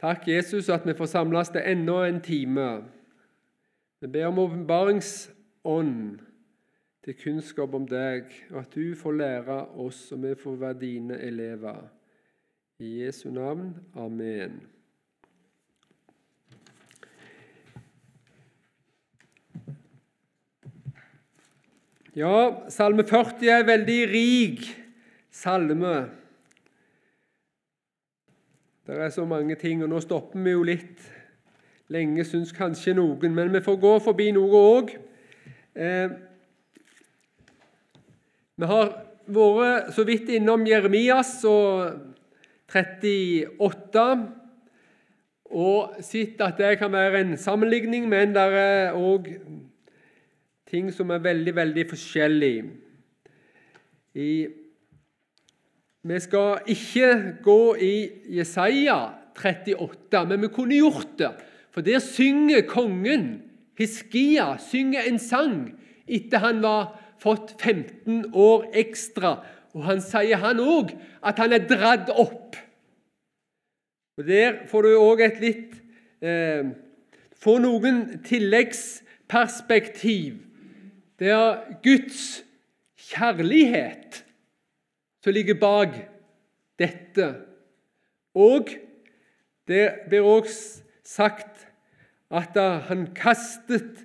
Takk, Jesus, at vi får samles til enda en time. Vi ber om åpenbaringsånd til kunnskap om deg, og at du får lære oss, og vi får være dine elever. I Jesu navn. Amen. Ja, Salme 40 er en veldig rik salme. Det er så mange ting, og nå stopper vi jo litt lenge, syns kanskje noen, men vi får gå forbi noe òg. Eh, vi har vært så vidt innom Jeremias og 38 og sett at det kan være en sammenligning, men det er òg ting som er veldig, veldig forskjellige. I, vi skal ikke gå i Jesaja 38, men vi kunne gjort det. For der synger kongen, Hiskia, synger en sang etter han var fått 15 år ekstra. Og han sier han òg at han er dratt opp. Og Der får du òg et litt eh, Får noen tilleggsperspektiv det er Guds kjærlighet som ligger bak dette. Og det blir også sagt at han kastet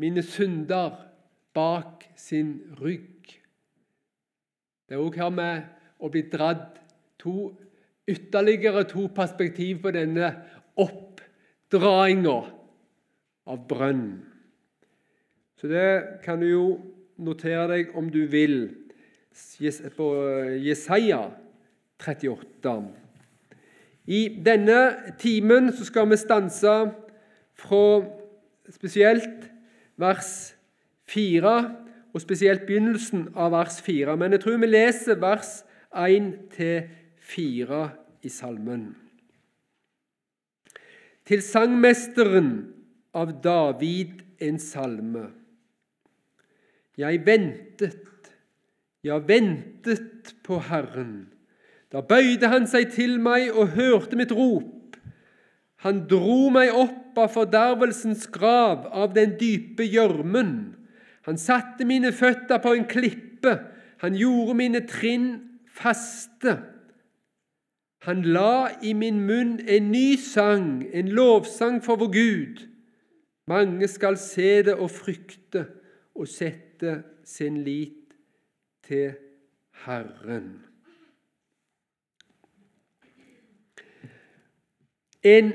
mine synder bak sin rygg. Det er også her med å bli dratt to, ytterligere to perspektiv på denne oppdrainga av brønnen. Så det kan du jo notere deg om du vil på Jesaja 38. I denne timen skal vi stanse fra spesielt vers 4, og spesielt begynnelsen av vers 4. Men jeg tror vi leser vers 1 4 i salmen. Til sangmesteren av David en salme. Jeg ventet, ja, ventet på Herren. Da bøyde han seg til meg og hørte mitt rop. Han dro meg opp av fordervelsens grav, av den dype gjørmen. Han satte mine føtter på en klippe, han gjorde mine trinn faste. Han la i min munn en ny sang, en lovsang for vår Gud. Mange skal se det og frykte og sette sin lit til Herren. En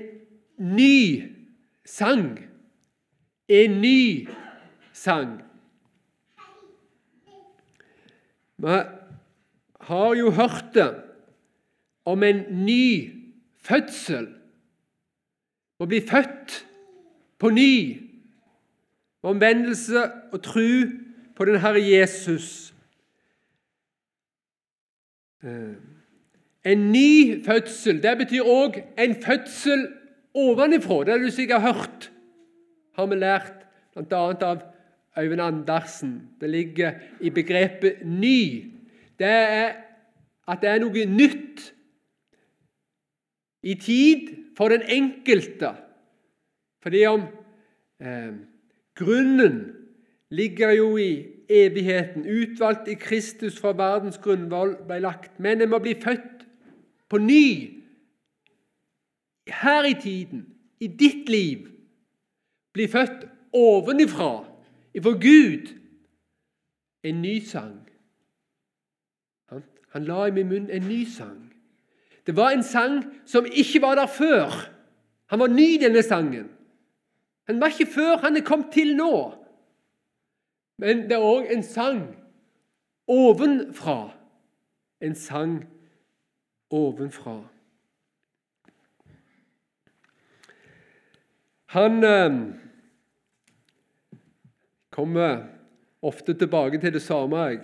ny sang. En ny sang. Vi har jo hørt det om en ny fødsel. Å bli født på ny. Omvendelse og tru på den Herre Jesus. Eh, en ny fødsel det betyr òg en fødsel ovenifra. Det har du sikkert har hørt, har vi lært bl.a. av Øyvind Andersen. Det ligger i begrepet 'ny'. Det er at det er noe nytt i tid for den enkelte. Fordi om eh, grunnen ligger jo i evigheten, utvalgt i Kristus fra verdens grunnvoll ble lagt. Men en må bli født på ny her i tiden, i ditt liv. Bli født ovenifra, ifra Gud. En ny sang. Han, la i min munn en ny sang. Det var en sang som ikke var der før. Han var ny, denne sangen. Han var ikke før, han er kommet til nå. Men det er òg en sang ovenfra. En sang ovenfra. Han eh, kommer ofte tilbake til det samme. jeg.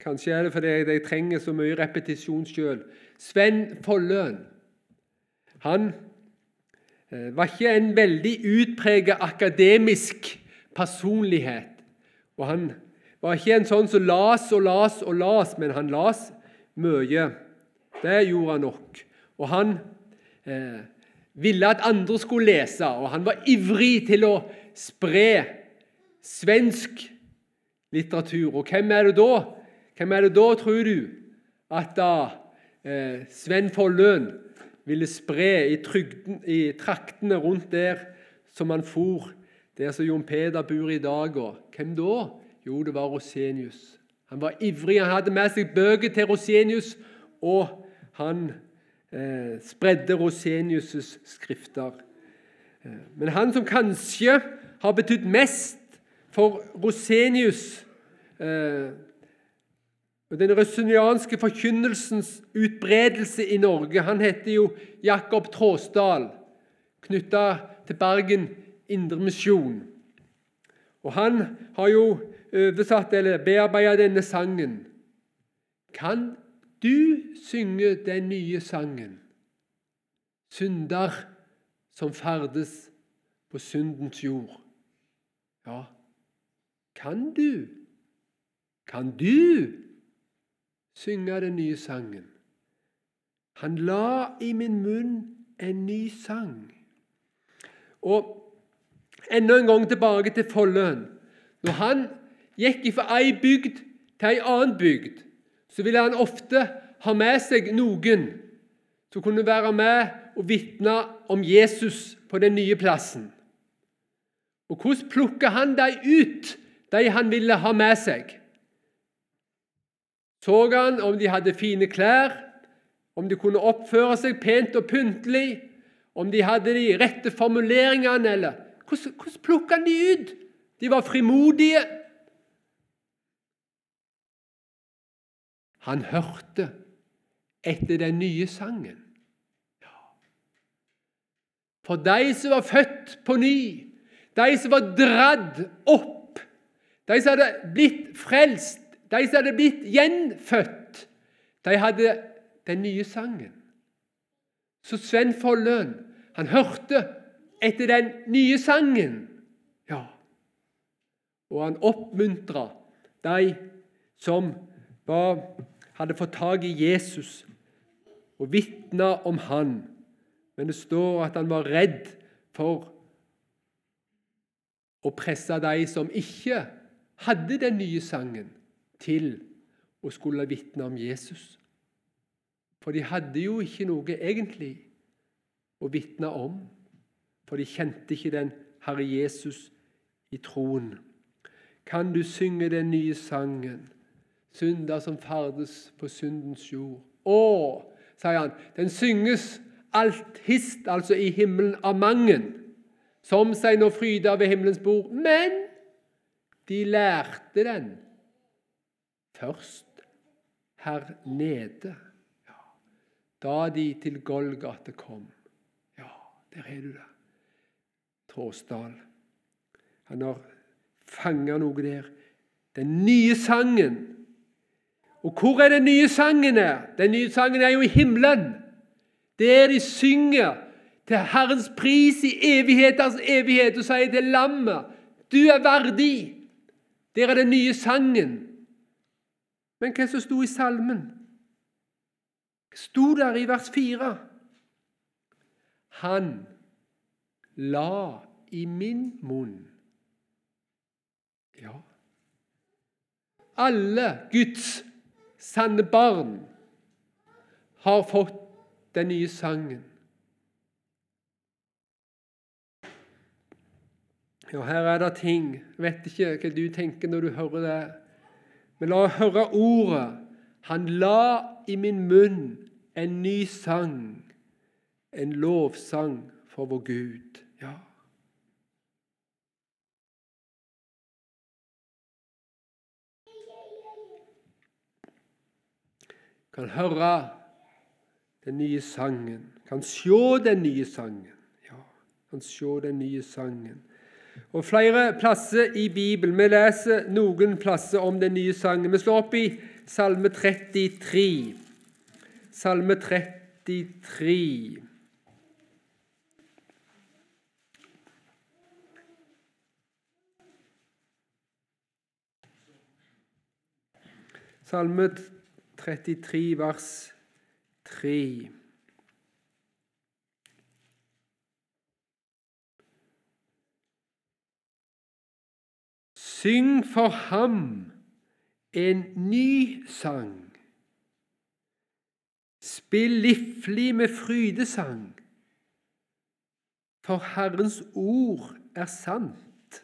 Kanskje er det fordi jeg trenger så mye repetisjon sjøl. Sven Folløen han eh, var ikke en veldig utpreget akademisk personlighet. Og Han var ikke en sånn som las og las og las, men han las mye. Det gjorde han nok. Og han eh, ville at andre skulle lese, og han var ivrig til å spre svensk litteratur. Og hvem er det da? Hvem er det da, tror du, at da eh, Sven Folløn ville spre i, trygden, i, traktene rundt der som han for, der som Jon Peder bor i dag? Og hvem da? Jo, det var Rosenius. Han var ivrig, han hadde med seg bøker til Rosenius, og han eh, spredde Rosenius' skrifter. Eh, men han som kanskje har betydd mest for Rosenius eh, den røsunianske forkynnelsens utbredelse i Norge Han heter jo Jakob Tråsdal, knytta til Bergen Indremisjon. Og han har jo oversatt eller bearbeida denne sangen. Kan du synge den nye sangen? Synder som ferdes på syndens jord. Ja, kan du? Kan du synge den nye sangen? Han la i min munn en ny sang. Og enda en gang tilbake til Folløen. Når han gikk fra ei bygd til ei annen bygd, så ville han ofte ha med seg noen som kunne være med og vitne om Jesus på den nye plassen. Og hvordan plukka han dem ut, de han ville ha med seg? Så han om de hadde fine klær, om de kunne oppføre seg pent og pyntelig, om de hadde de rette formuleringene, eller Hvordan, hvordan plukka han de ut? De var frimodige. Han hørte etter den nye sangen. For de som var født på ny, de som var dradd opp, de som hadde blitt frelst, de som hadde blitt gjenfødt, de hadde den nye sangen. Så Sven Folløn, han hørte etter den nye sangen. Ja. Og han oppmuntra de som var hadde fått tak i Jesus og vitna om han. Men det står at han var redd for å presse de som ikke hadde den nye sangen, til å skulle vitne om Jesus. For de hadde jo ikke noe egentlig å vitne om. For de kjente ikke den Herre Jesus i troen. Kan du synge den nye sangen? synder som ferdes på syndens jord. Å, sier han, den synges alt hist, altså i himmelen, av mangen, som seg nå fryder ved himmelens bord. Men de lærte den først her nede, ja, da de til Golgate kom. Ja, der er du, da. Tråsdal. Han har fanga noe der. Den nye sangen og hvor er den nye sangen? er? Den nye sangen er jo i himmelen. Der de synger til Herrens pris i evigheters evighet og sier til lammet du er verdig. Der er den nye sangen. Men hva som sto i salmen? Hva sto der i vers 4? Han la i min munn Ja Alle Guds sanne barn har fått den nye sangen. Ja, her er det ting Jeg vet ikke hva du tenker når du hører det. Men la oss høre ordet. Han la i min munn en ny sang, en lovsang for vår Gud. Ja. Kan høre den nye sangen, kan se den nye sangen. Ja, kan se den nye sangen. Og Flere plasser i Bibelen. Vi leser noen plasser om den nye sangen. Vi slår opp i Salme 33. Salme 33. Salme 33. 33, vers 3. Syng for ham en ny sang. Spill liflig med frydesang, for Herrens ord er sant,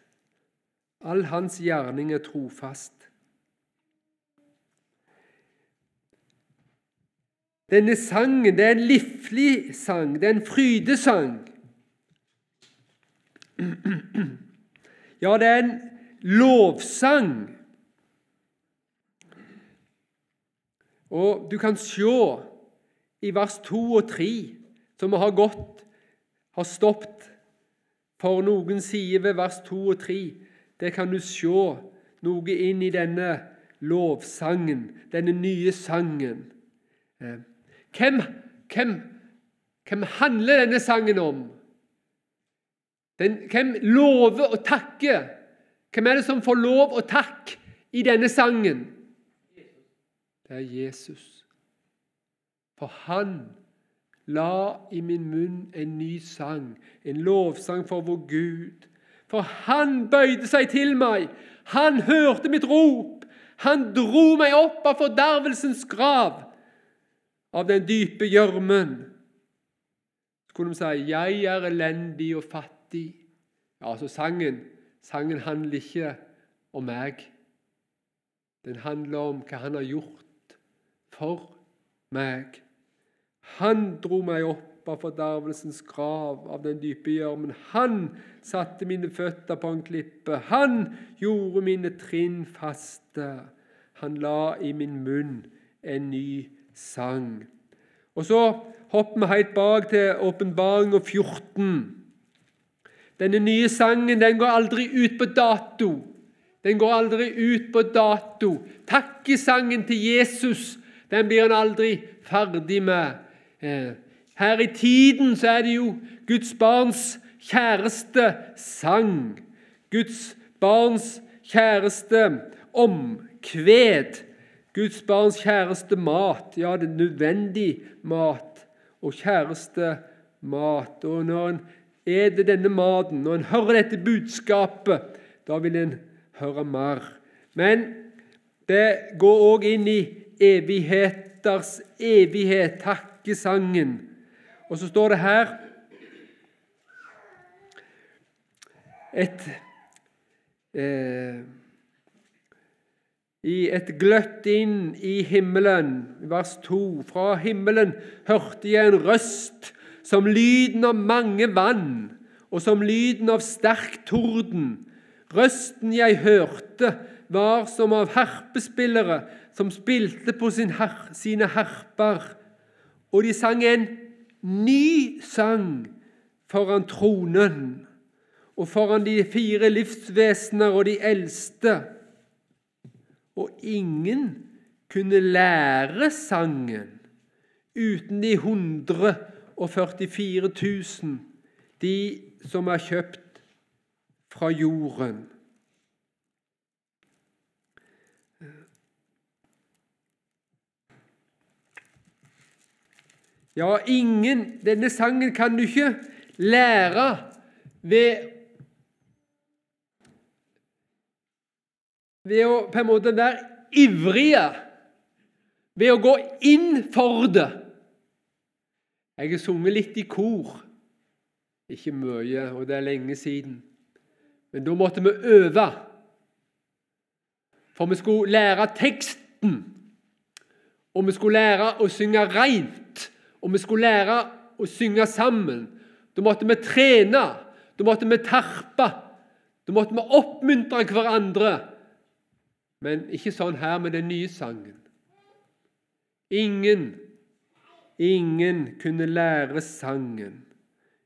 all hans gjerning er trofast. Denne sangen det er en liflig sang, det er en frydesang. Ja, det er en lovsang. Og du kan se i vers 2 og 3, som vi har gått, har stoppet for noen sider ved vers 2 og 3. Der kan du se noe inn i denne lovsangen, denne nye sangen. Hvem, hvem, hvem handler denne sangen om? Den, hvem lover og takker? Hvem er det som får lov og takk i denne sangen? Det er Jesus. For han la i min munn en ny sang, en lovsang for vår Gud. For han bøyde seg til meg, han hørte mitt rop. Han dro meg opp av fordervelsens grav, av den dype gjørmen. Så kunne de si 'Jeg er elendig og fattig'. Ja, altså sangen, sangen handler ikke om meg. Den handler om hva han har gjort for meg. Han dro meg opp av fordervelsens grav, av den dype gjørmen. Han satte mine føtter på en klippe. Han gjorde mine trinn faste. Han la i min munn en ny sang. Og Så hopper vi helt bak til åpenbaring 14. Denne nye sangen den går aldri ut på dato. Den går aldri ut på dato. Takkesangen til Jesus den blir han aldri ferdig med. Eh, her i tiden så er det jo Guds barns kjæreste sang. Guds barns kjæreste omkved. Guds barns kjæreste mat. Ja, det er nødvendig mat og kjæreste mat. Og når en eter denne maten, når en hører dette budskapet, da vil en høre mer. Men det går òg inn i evigheters evighet, takkesangen. Og så står det her et eh, I et gløtt inn i himmelen, vers 2. Fra himmelen hørte jeg en røst som lyden av mange vann og som lyden av sterk torden. Røsten jeg hørte, var som av harpespillere som spilte på sin her, sine harper, og de sang en ny sang foran tronen og foran de fire livsvesener og de eldste. Og ingen kunne lære sangen uten de 144 000, de som er kjøpt fra jorden. Ja, ingen Denne sangen kan du ikke lære ved Ved å på en måte være ivrige, ved å gå inn for det. Jeg har sunget litt i kor. Ikke mye, og det er lenge siden. Men da måtte vi øve. For vi skulle lære teksten, og vi skulle lære å synge rent, og vi skulle lære å synge sammen. Da måtte vi trene, da måtte vi terpe, da måtte vi oppmuntre hverandre. Men ikke sånn her med den nye sangen. Ingen Ingen kunne lære sangen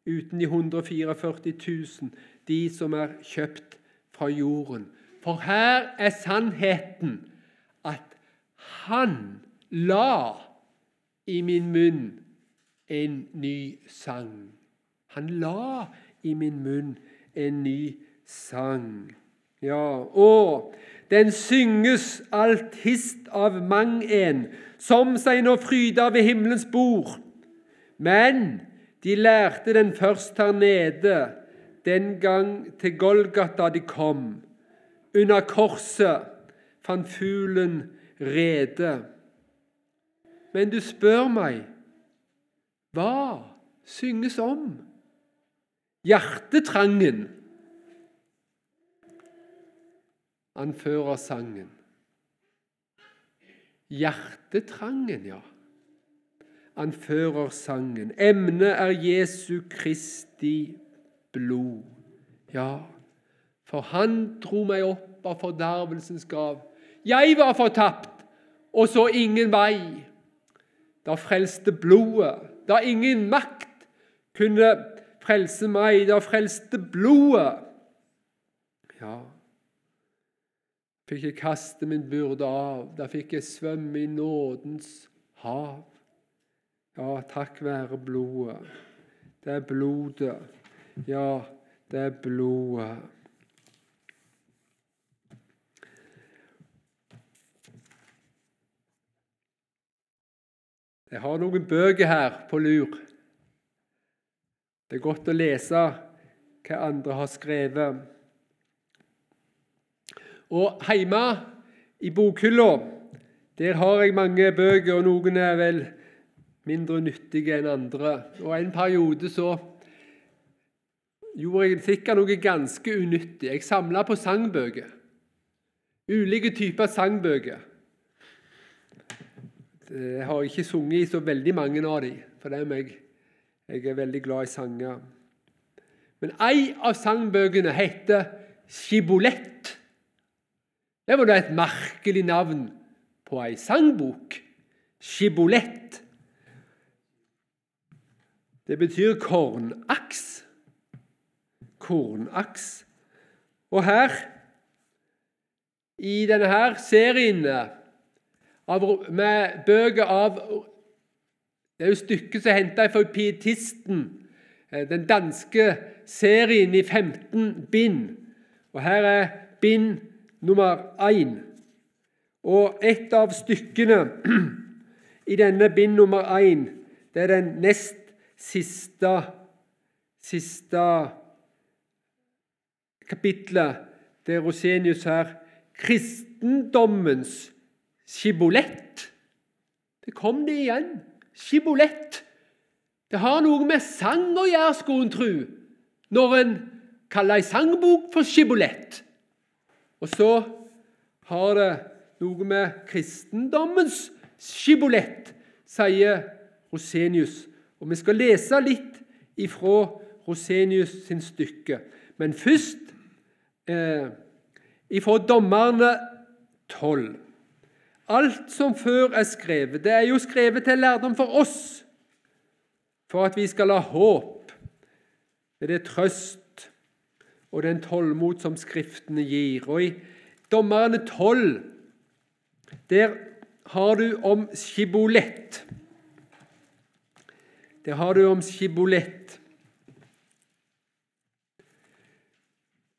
uten de 144 000, de som er kjøpt fra jorden. For her er sannheten at Han la i min munn en ny sang. Han la i min munn en ny sang. Ja, og den synges alt hist av mang en, som seg nå fryder ved himmelens bord. Men de lærte den først her nede, den gang til Golgata de kom. under korset fant fuglen rede. Men du spør meg hva synges om? Hjertetrangen anfører sangen. Hjertetrangen, ja. Anfører sangen. Emnet er Jesu Kristi blod. Ja, for han dro meg opp av fordervelsens grav. Jeg var fortapt, og så ingen vei. Da frelste blodet, da ingen makt kunne frelse meg, da frelste blodet. Ja, fikk jeg kaste min byrde av. Da fikk jeg svømme i nådens hav. Ja, takk være blodet. Det er blodet. Ja, det er blodet. Jeg har noen bøker her på lur. Det er godt å lese hva andre har skrevet. Og hjemme i bokhylla der har jeg mange bøker, og noen er vel mindre nyttige enn andre. Og En periode så gjorde jeg sikkert noe ganske unyttig. Jeg samla på sangbøker. Ulike typer sangbøker. Jeg har ikke sunget i så veldig mange av dem, for jeg, jeg er veldig glad i sanger. Men ei av sangbøkene heter Skibolett. Det var da et merkelig navn på ei sangbok. Skibolett. Det betyr kornaks. Kornaks. Og her, i denne her serien av, med bøker av Det er jo stykket som er henta fra Pietisten, eh, den danske serien i 15 bind. Og her er bind nummer én. Og et av stykkene i denne bind nummer én, det er den nest siste, siste kapitlet, der Rosenius her Kristendommens skibolett. Det kom det igjen. Skibolett. Det har noe med sang å gjøre, skulle en tro, når en kaller ei sangbok for skibolett. Og så har det noe med kristendommens skibolett, sier Rosenius. Og Vi skal lese litt ifra Rosenius sin stykke. Men først eh, ifra Dommerne 12. Alt som før er skrevet, det er jo skrevet til lærdom for oss, for at vi skal ha håp Det er trøst og den tålmod som Skriftene gir. Og I Dommerne 12 der har du om skibolett. Der har du om skibolett.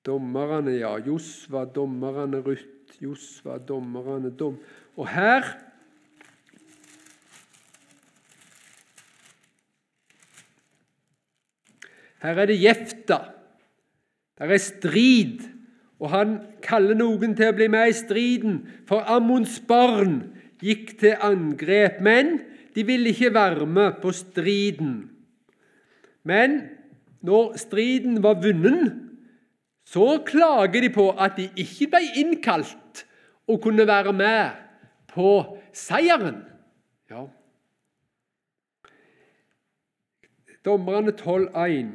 Dommerne, ja. Josva, dommerne, Ruth, Josva, dommerne, dom. Og her Her er det Jefta. Det er strid, og han kaller noen til å bli med i striden. For Ammons barn gikk til angrep, men de ville ikke være med på striden. Men når striden var vunnet, så klager de på at de ikke ble innkalt og kunne være med på seieren. Ja. Dommerne 12,1.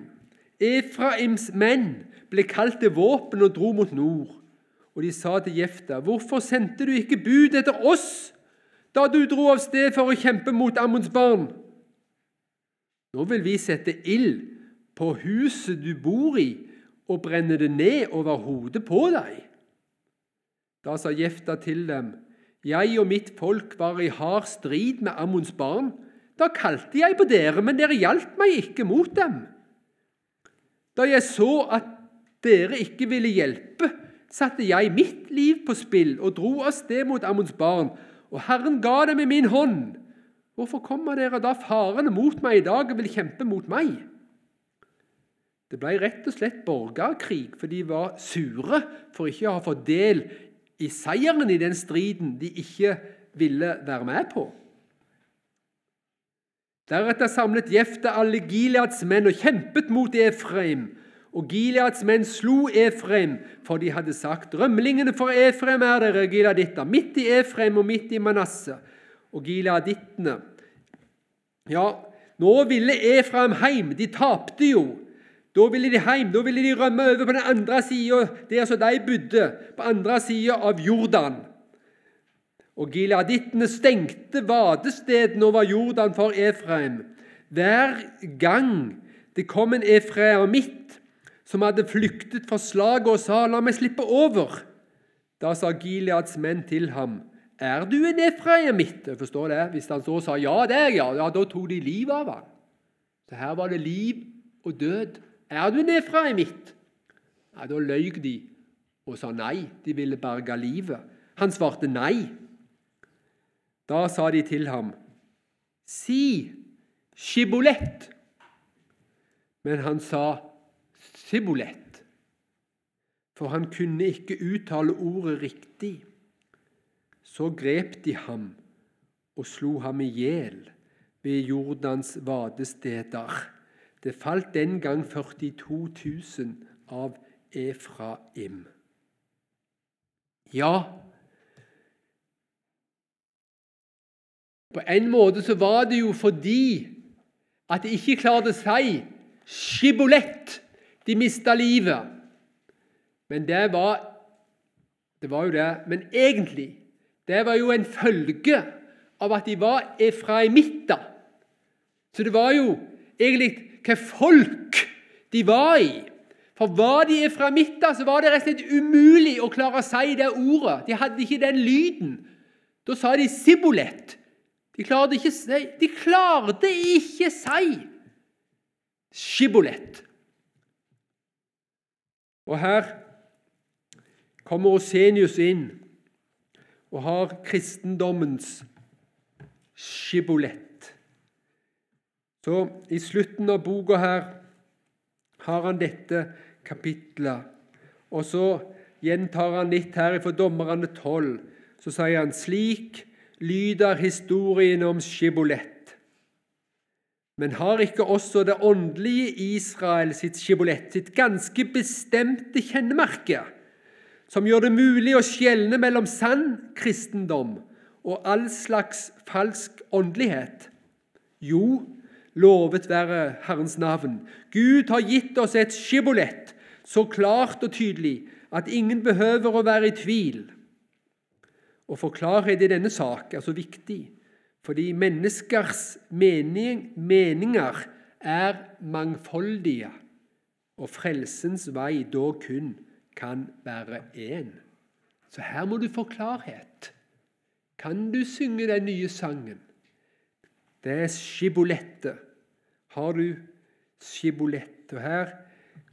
Efraims menn ble kalt til våpen og dro mot nord. Og de sa til Jefta, 'Hvorfor sendte du ikke bud etter oss da du dro av sted for å kjempe mot Ammons barn?' 'Nå vil vi sette ild på huset du bor i, og brenne det ned over hodet på deg.' Da sa Jefta til dem, 'Jeg og mitt folk var i hard strid med Ammons barn.' Da kalte jeg på dere, men dere hjalp meg ikke mot dem. Da jeg så at dere ikke ville hjelpe, satte jeg mitt liv på spill og dro av sted mot Ammons barn, og Herren ga dem i min hånd. Hvorfor kommer dere da farende mot meg i dag og vil kjempe mot meg? Det ble rett og slett borgerkrig, for de var sure for ikke å ha fått del i seieren i den striden de ikke ville være med på. Deretter samlet Jefte alle Gileads menn og kjempet mot Efraim. Og Gileads menn slo Efraim, for de hadde sagt:" Rømlingene for Efraim er dere, gileaditter, midt i Efraim og midt i Manasseh. Og gileadittene Ja, nå ville Efraim heim. De tapte jo. Da ville de heim, da ville de rømme over på den andre sida, der som de bodde, på andre sida av Jordan. Og gileadittene stengte vadestedene over Jordan for Efraim. Hver gang det kom en efraimitt som hadde flyktet for slaget og sa 'la meg slippe over', da sa Gileads menn til ham 'Er du en efraimitt?' Jeg forstår det. Hvis han så sa 'ja, det er jeg', ja, da tok de livet av ham. Så her var det liv og død. Er du en efraimitt? Ja, da løy de og sa nei. De ville berge livet. Han svarte nei. Da sa de til ham, si skibolett. Men han sa sibolett, for han kunne ikke uttale ordet riktig. Så grep de ham og slo ham i hjel ved Jordans vadesteder. Det falt den gang 42 000 av Efraim. Ja, på en måte så var det jo fordi at de ikke klarte å si skibolett de mista livet. Men det var Det var jo det. Men egentlig det var jo en følge av at de var efraimitter. Så det var jo egentlig hva folk de var i. For var de efraimitter, så var det rett og slett umulig å klare å si det ordet. De hadde ikke den lyden. Da sa de sibolett. De klarte ikke si De klarte ikke si skibolett. Og her kommer Osenius inn og har kristendommens skibolett. Så I slutten av boka her har han dette kapitlet. Og så gjentar han litt her fra Dommerne 12. Så sier han slik lyder historien om Skibolett. Men har ikke også det åndelige Israel sitt skibolett, sitt ganske bestemte kjennemerke, som gjør det mulig å skjelne mellom sann kristendom og all slags falsk åndelighet? Jo, Lovet være Herrens navn. Gud har gitt oss et skibolett så klart og tydelig at ingen behøver å være i tvil. Og for klarhet i denne sak er så viktig, fordi menneskers mening, meninger er mangfoldige, og frelsens vei da kun kan være én. Så her må du få klarhet. Kan du synge den nye sangen? Det er skibolettet. Har du skibolette her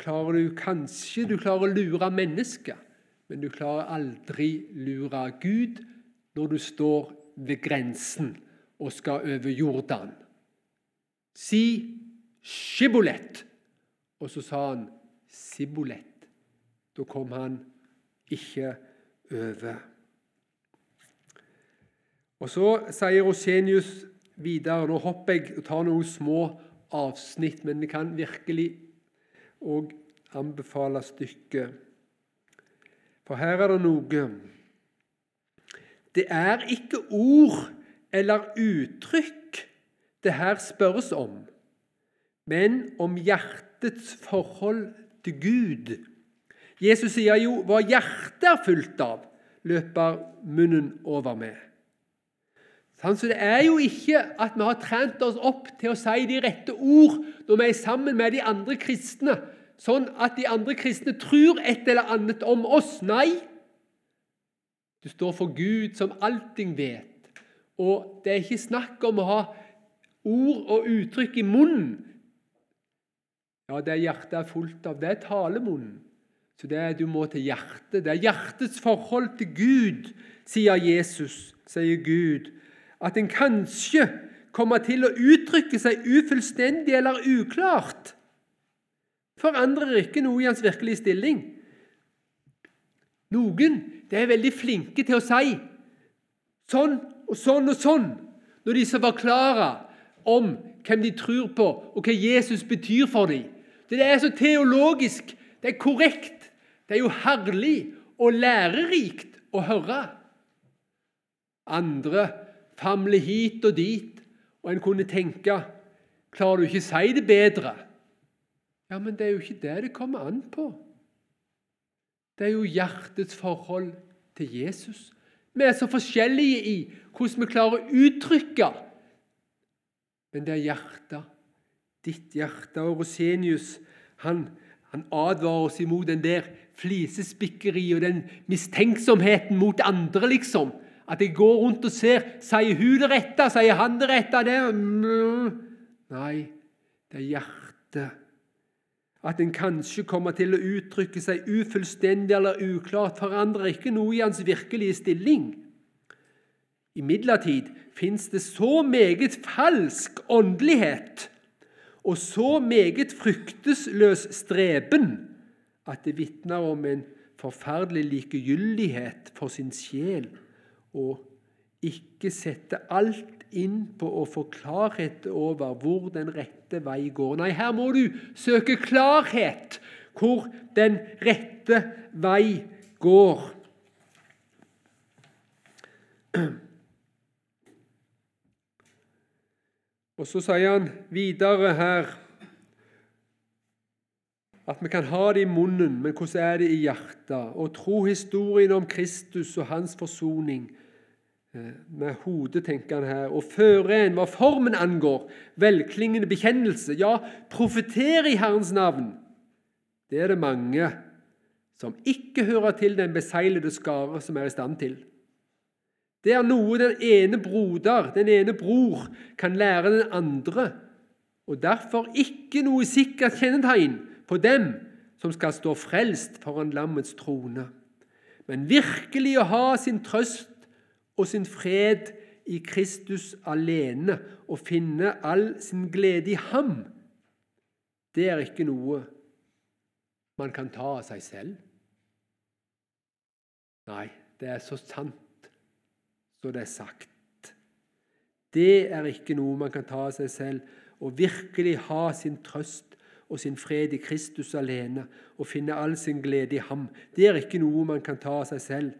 klarer du kanskje du klarer å lure mennesker, men du klarer aldri lure Gud når du står ved grensen og skal over Jordan. Si skibolett. Og så sa han sibolett. Da kom han ikke over. Og Så sier Rosenius videre. Nå hopper jeg og tar noen små avsnitt, men vi kan virkelig òg anbefale stykket. For her er det noe Det er ikke ord eller uttrykk det her spørres om, men om hjertets forhold til Gud. Jesus sier jo 'hva hjertet er fullt av', løper munnen over med. Så Det er jo ikke at vi har trent oss opp til å si de rette ord når vi er sammen med de andre kristne, sånn at de andre kristne tror et eller annet om oss. Nei. Du står for Gud, som allting vet. Og det er ikke snakk om å ha ord og uttrykk i munnen. Ja, det hjertet er fullt av, det er talemunnen. Så det er du må til hjertet. Det er hjertets forhold til Gud, sier Jesus, sier Gud at en kanskje kommer til å uttrykke seg ufullstendig eller uklart. forandrer ikke noe i hans virkelige stilling. Noen det er veldig flinke til å si sånn og sånn og sånn når de skal forklare om hvem de tror på, og hva Jesus betyr for dem. Det er så teologisk, det er korrekt, det er jo herlig og lærerikt å høre. Andre famler hit og dit, og en kunne tenke Klarer du ikke å si det bedre? Ja, men det er jo ikke det det kommer an på. Det er jo hjertets forhold til Jesus. Vi er så forskjellige i hvordan vi klarer å uttrykke. Men det er hjertet, ditt hjerte. Og Rosenius han, han advarer oss imot den der flisespikkeri og den mistenksomheten mot andre, liksom. At jeg går rundt og ser Sier hun det rette? Sier han det rette? Nei, det er hjertet. At en kanskje kommer til å uttrykke seg ufullstendig eller uklart, forandrer ikke noe i hans virkelige stilling. Imidlertid fins det så meget falsk åndelighet og så meget fryktesløs streben at det vitner om en forferdelig likegyldighet for sin sjel og ikke sette alt inn på å få klarhet over hvor den rette vei går. Nei, her må du søke klarhet hvor den rette vei går. Og Så sier han videre her at vi kan ha det i munnen, men hvordan er det i hjertet? Og tro historien om Kristus og hans forsoning. Eh, med hodet, tenker han her. Og føre en hva formen angår, velklingende bekjennelse. Ja, profetere i Herrens navn. Det er det mange som ikke hører til den beseglede skare som er i stand til. Det er noe den ene broder, den ene bror, kan lære den andre, og derfor ikke noe sikkert kjennetegn på dem som skal stå frelst foran lammets trone. Men virkelig å ha sin trøst og sin fred i Kristus alene og finne all sin glede i ham, det er ikke noe man kan ta av seg selv. Nei, det er så sant så det er sagt. Det er ikke noe man kan ta av seg selv, og virkelig ha sin trøst og sin fred i Kristus alene og finne all sin glede i ham. Det er ikke noe man kan ta av seg selv.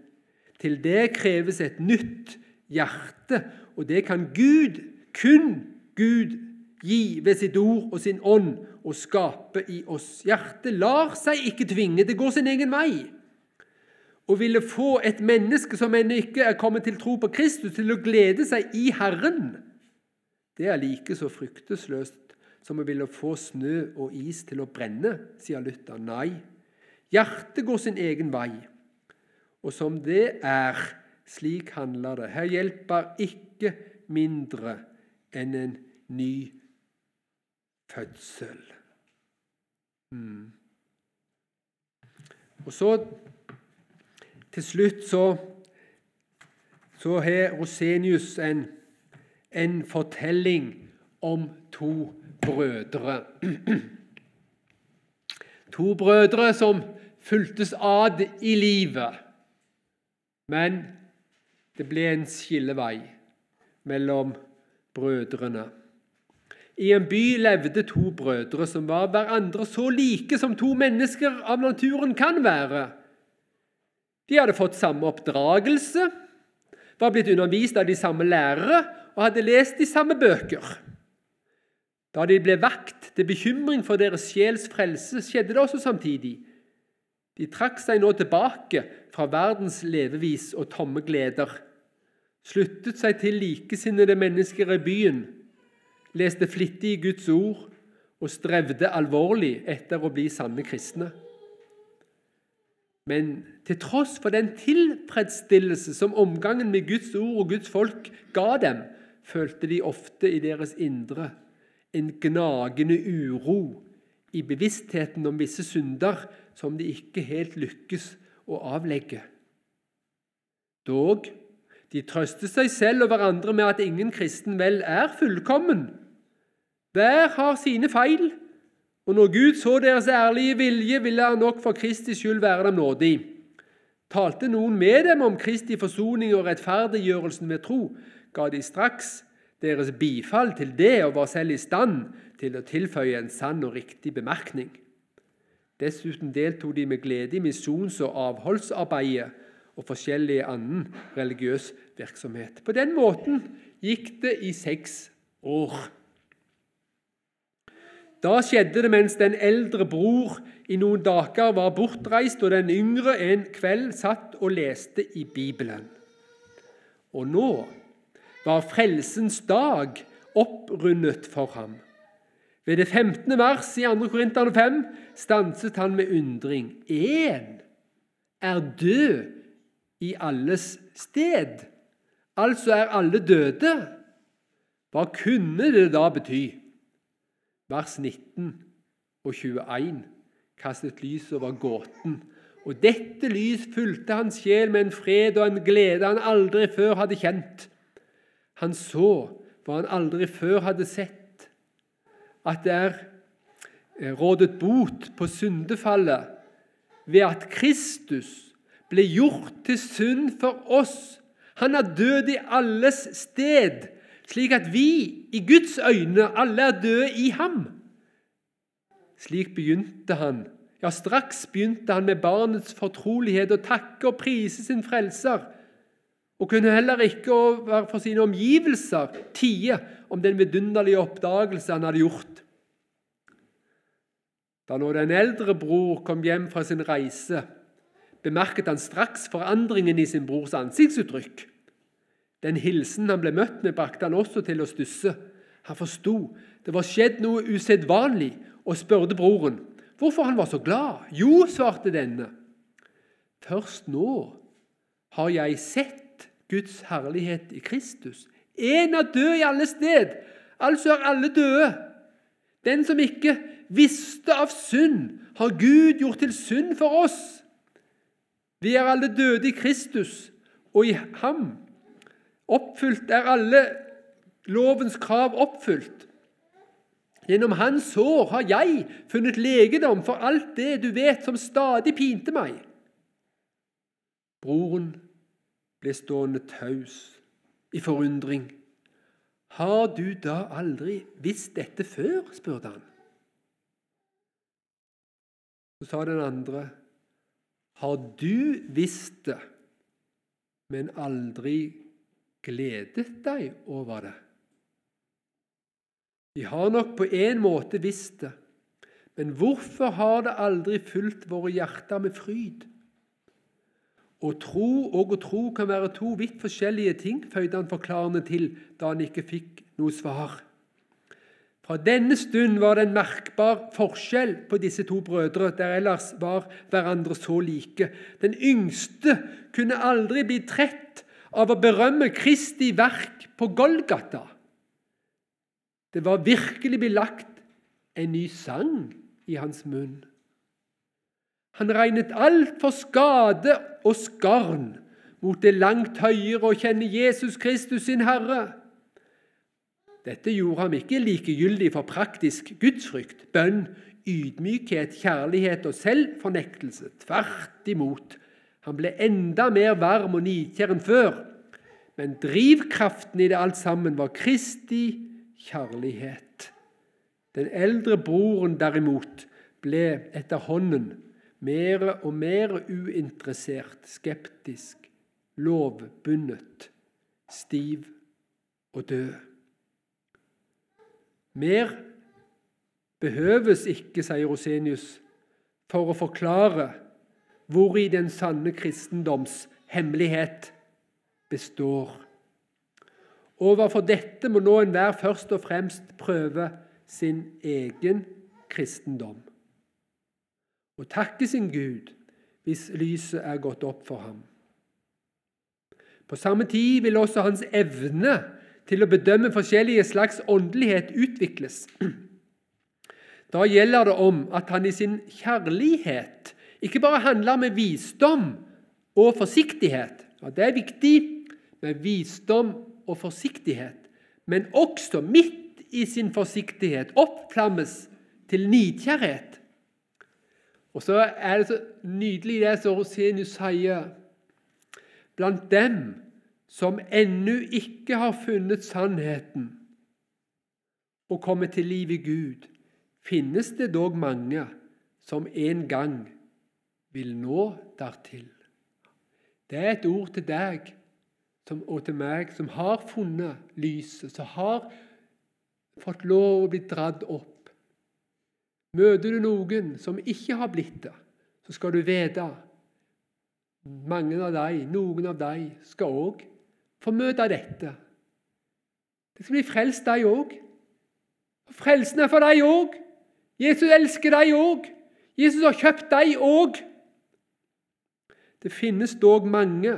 Til det kreves et nytt hjerte, og det kan Gud, kun Gud, gi ved sitt ord og sin ånd og skape i oss. Hjertet lar seg ikke tvinge, det går sin egen vei Å ville få et menneske som ennå ikke er kommet til tro på Kristus, til å glede seg i Herren, det er like så fryktesløst som å ville få snø og is til å brenne, sier Luther. Nei, hjertet går sin egen vei, og som det er, slik handler det. Her hjelper ikke mindre enn en ny fødsel. Mm. Og så til slutt så, så har Rosenius en, en fortelling om to brødre. To brødre som fulgtes ad i livet. Men det ble en skillevei mellom brødrene. I en by levde to brødre som var hverandre så like som to mennesker av naturen kan være. De hadde fått samme oppdragelse, var blitt undervist av de samme lærere og hadde lest de samme bøker. Da de ble vakt til bekymring for deres sjels frelse, skjedde det også samtidig. De trakk seg nå tilbake fra verdens levevis og tomme gleder, sluttet seg til likesinnede mennesker i byen, leste flittig Guds ord og strevde alvorlig etter å bli sanne kristne. Men til tross for den tilfredsstillelse som omgangen med Guds ord og Guds folk ga dem, følte de ofte i deres indre en gnagende uro i bevisstheten om visse synder som de ikke helt lykkes å avlegge. Dog, de trøster seg selv og hverandre med at ingen kristen vel er fullkommen. Hver har sine feil, Og når Gud så deres ærlige vilje, ville han nok for Kristi skyld være dem nådig. Talte noen med dem om Kristi forsoning og rettferdiggjørelsen ved tro, ga de straks deres bifall til det og var selv i stand til å tilføye en sann og riktig bemerkning. Dessuten deltok de med glede i misjons- og avholdsarbeidet og forskjellig annen religiøs virksomhet. På den måten gikk det i seks år. Da skjedde det mens den eldre bror i noen dager var bortreist, og den yngre en kveld satt og leste i Bibelen. Og nå var frelsens dag opprundet for ham. Ved det 15. mars i 2. Korinterne 5 stanset han med undring. Én er død i alles sted. Altså er alle døde. Hva kunne det da bety? Vers 19 og 21 kastet lys over gåten. Og dette lys fulgte hans sjel med en fred og en glede han aldri før hadde kjent. Han så hva han aldri før hadde sett at det er eh, rådet bot på syndefallet ved at Kristus ble gjort til synd for oss. Han er død i alles sted, slik at vi i Guds øyne alle er døde i ham. Slik begynte han. Ja, straks begynte han med barnets fortrolighet å takke og prise sin frelser, og kunne heller ikke for sine omgivelser tie om den vidunderlige oppdagelse han hadde gjort. Da nå den eldre bror kom hjem fra sin reise, bemerket han straks forandringen i sin brors ansiktsuttrykk. Den hilsen han ble møtt med, brakte han også til å stusse. Han forsto det var skjedd noe usedvanlig, og spurte broren hvorfor han var så glad. Jo, svarte denne, først nå har jeg sett Guds herlighet i Kristus. En er død i alle sted, altså er alle døde. Den som ikke visste av synd, har Gud gjort til synd for oss. Vi er alle døde i Kristus, og i ham oppfylt er alle lovens krav oppfylt. Gjennom hans sår har jeg funnet legedom for alt det du vet som stadig pinte meg. Broren ble stående taus i forundring. Har du da aldri visst dette før? spurte han. Så sa den andre, har du visst det, men aldri gledet deg over det? Vi har nok på en måte visst det, men hvorfor har det aldri fylt våre hjerter med fryd? Å tro og å tro kan være to vidt forskjellige ting, føyde han forklarende til da han ikke fikk noe svar. Fra denne stund var det en merkbar forskjell på disse to brødre, der ellers var hverandre så like. Den yngste kunne aldri bli trett av å berømme Kristi verk på Golgata. Det var virkelig blitt lagt en ny sang i hans munn. Han regnet alt for skade og skarn mot det langt høyere å kjenne Jesus Kristus sin Herre dette gjorde ham ikke likegyldig for praktisk gudsfrykt, bønn, ydmykhet, kjærlighet og selvfornektelse. Tvert imot. Han ble enda mer varm og nidkjær enn før. Men drivkraften i det alt sammen var Kristi kjærlighet. Den eldre broren derimot ble etter hånden mer og mer uinteressert, skeptisk, lovbundet, stiv og død. Mer behøves ikke, sier Rosenius, for å forklare hvori den sanne kristendoms hemmelighet består. Overfor dette må nå enhver først og fremst prøve sin egen kristendom. Og takke sin Gud hvis lyset er gått opp for ham. På samme tid vil også hans evne til å bedømme forskjellige slags åndelighet utvikles. Da gjelder det om at han i sin kjærlighet ikke bare handler med visdom og forsiktighet. Ja, det er viktig med visdom og forsiktighet, men også midt i sin forsiktighet oppflammes til nidkjærhet. Og så er det så nydelig det som Rosenius sier. Blant dem som ennå ikke har funnet sannheten og kommet til liv i Gud, finnes det dog mange som en gang vil nå dertil. Det er et ord til deg og til meg som har funnet lyset, som har fått lov å bli dratt opp. Møter du noen som ikke har blitt det, så skal du vite mange av dem, noen av dem, skal òg få møte dette. De skal bli frelst, de òg. Frelsen er for dem òg. Jesus elsker dem òg. Jesus har kjøpt dem òg. Det finnes dog mange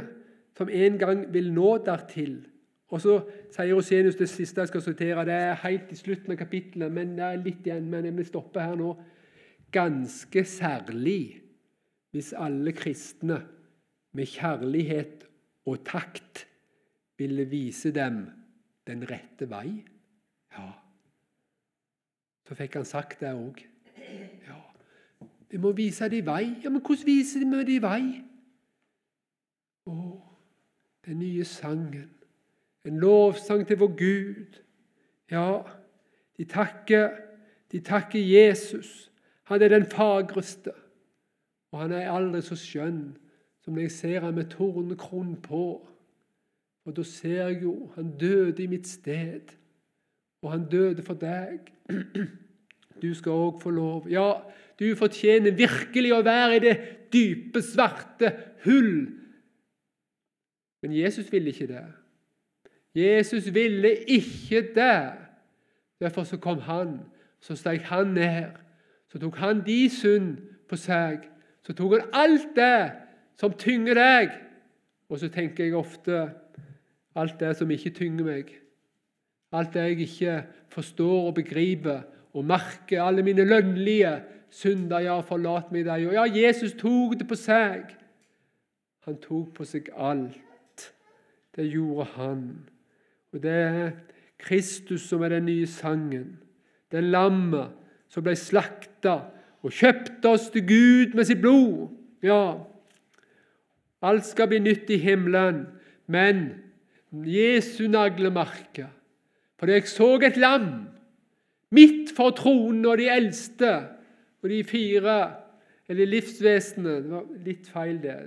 som en gang vil nå dertil. Og så sier Rosenius det siste jeg skal sortere. Det er helt i slutten av kapittelet, men det er litt igjen. Men jeg vil stoppe her nå. Ganske særlig hvis alle kristne med kjærlighet og takt ville vise dem den rette vei. Ja, så fikk han sagt det òg. Ja, vi må vise dem vei. Ja, Men hvordan viser vi dem vei? Å, den nye sangen. En lovsang til vår Gud. Ja, de takker, de takker Jesus. Han er den fagreste, og han er aldri så skjønn som når jeg ser han med tornekron på. Og da ser jeg jo han døde i mitt sted, og han døde for deg. Du skal òg få lov. Ja, du fortjener virkelig å være i det dype, svarte hull men Jesus ville ikke det. Jesus ville ikke det. Derfor så kom han. Så steg han ned. Så tok han de synd på seg. Så tok han alt det som tynger deg. Og så tenker jeg ofte alt det som ikke tynger meg. Alt det jeg ikke forstår og begriper og merker. Alle mine lønnlige synder. Ja, forlat meg deg. Og ja, Jesus tok det på seg. Han tok på seg alt. Det gjorde han. Og det er Kristus som er den nye sangen. Det er lammet som ble slakta og kjøpte oss til Gud med sitt blod. Ja, alt skal bli nytt i himmelen, men Jesu naglemerke. For jeg så et lam midt for tronen og de eldste og de fire eller livsvesenene Det var litt feil, det.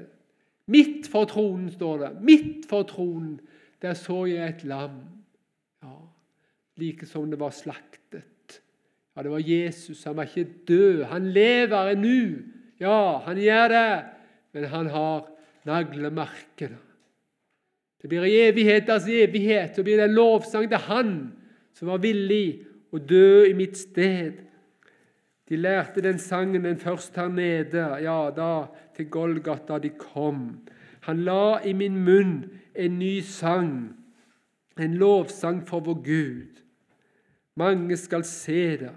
Midt for tronen, står det. Midt for tronen. Der så jeg et lam. Ja, Like som det var slaktet. Ja, Det var Jesus. Han var ikke død. Han lever ennå. Ja, han gjør det. Men han har naglemerkene. Det blir i evigheters evighet. Så blir det lovsang til Han som var villig å dø i mitt sted. De lærte den sangen den først her nede, ja, da til Golgata de kom. Han la i min munn en ny sang, en lovsang for vår Gud. Mange skal se det.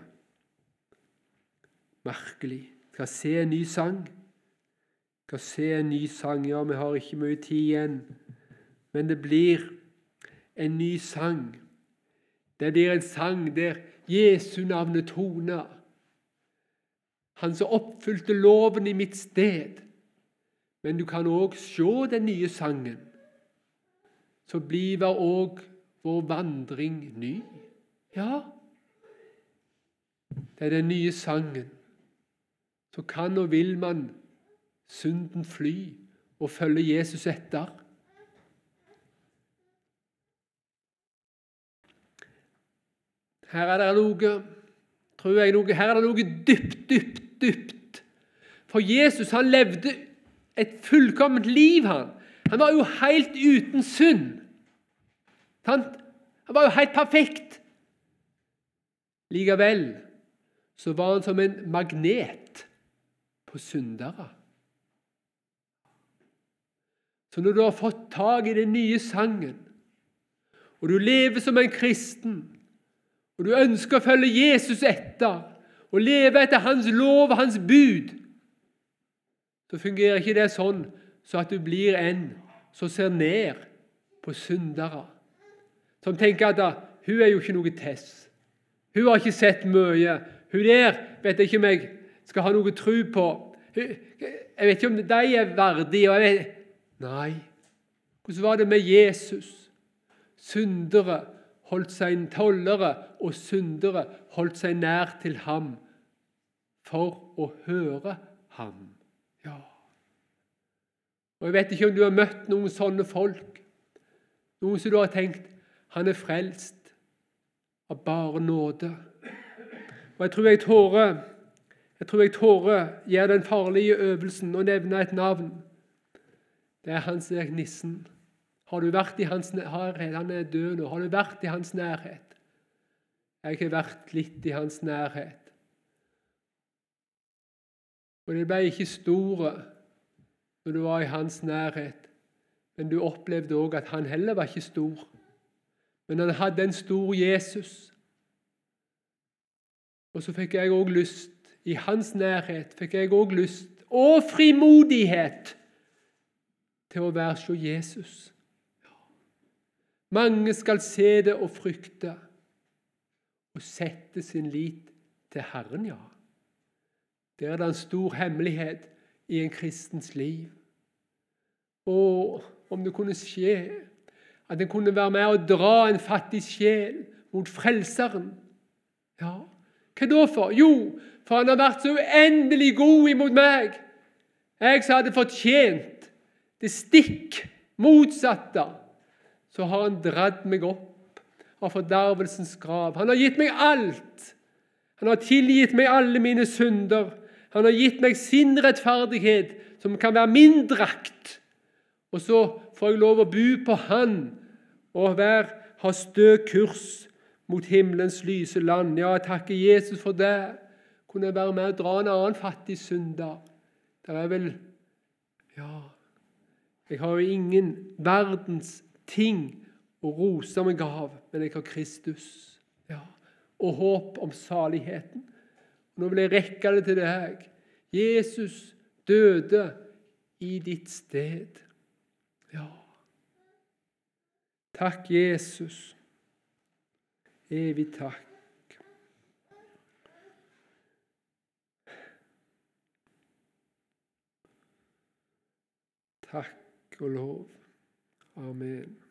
Merkelig. Skal se en ny sang. Skal se en ny sang. Ja, vi har ikke mye tid igjen, men det blir en ny sang. Det blir en sang der Jesu navnet toner han som oppfylte loven i mitt sted. Men du kan òg se den nye sangen. Så blir òg vår vandring ny. Ja, det er den nye sangen. Så kan og vil man synden fly og følge Jesus etter. Her er det noe, tror jeg, noe, her er det noe dypt, dypt dypt. For Jesus han levde et fullkomment liv. Han Han var jo helt uten synd. Han var jo helt perfekt. Likevel så var han som en magnet på syndere. Så når du har fått tak i den nye sangen, og du lever som en kristen, og du ønsker å følge Jesus etter, og leve etter Hans lov og Hans bud, så fungerer ikke det sånn så at du blir en som ser ned på syndere. Som tenker at hun er jo ikke noe tess. Hun har ikke sett mye. Hun der vet jeg ikke om jeg skal ha noe tro på. Jeg vet ikke om de er verdige. Nei. Hvordan var det med Jesus? Syndere holdt seg tollere, og syndere holdt seg nær til ham for å høre ham. Og Jeg vet ikke om du har møtt noen sånne folk. Noen som du har tenkt han er frelst av bare nåde. Og Jeg tror jeg tårer jeg tror jeg tårer gjør den farlige øvelsen å nevne et navn. Det er Hans Erik Nissen. Har du vært i hans nærhet? Han er død nå. Har du vært i hans nærhet? Jeg har vært litt i hans nærhet. Og det ble ikke store når du var i hans nærhet, men du opplevde òg at han heller var ikke stor. Men han hadde en stor Jesus. Og så fikk jeg òg lyst, i hans nærhet, fikk jeg òg lyst og frimodighet til å være så Jesus. Mange skal se det og frykte og sette sin lit til Herren, ja. Det er det en stor hemmelighet i en kristens liv. Og om det kunne skje at en kunne være med og dra en fattig sjel mot Frelseren Ja, hva da for? Jo, for han har vært så uendelig god imot meg. Jeg som hadde fortjent det stikk motsatte. Så har han dratt meg opp av fordervelsens grav. Han har gitt meg alt. Han har tilgitt meg alle mine synder. Han har gitt meg sin rettferdighet, som kan være min drakt. Og så får jeg lov å bo på Han og være, ha stø kurs mot himmelens lyse land. Ja, jeg takker Jesus for det. Kunne jeg være med og dra en annen fattig synder. Det er vel Ja, jeg har jo ingen verdens ting å rose meg av, men jeg har Kristus. Ja, og håp om saligheten. Nå vil jeg rekke det til deg. Jesus døde i ditt sted. Ja. Takk, Jesus. Evig takk. Takk og lov. Amen.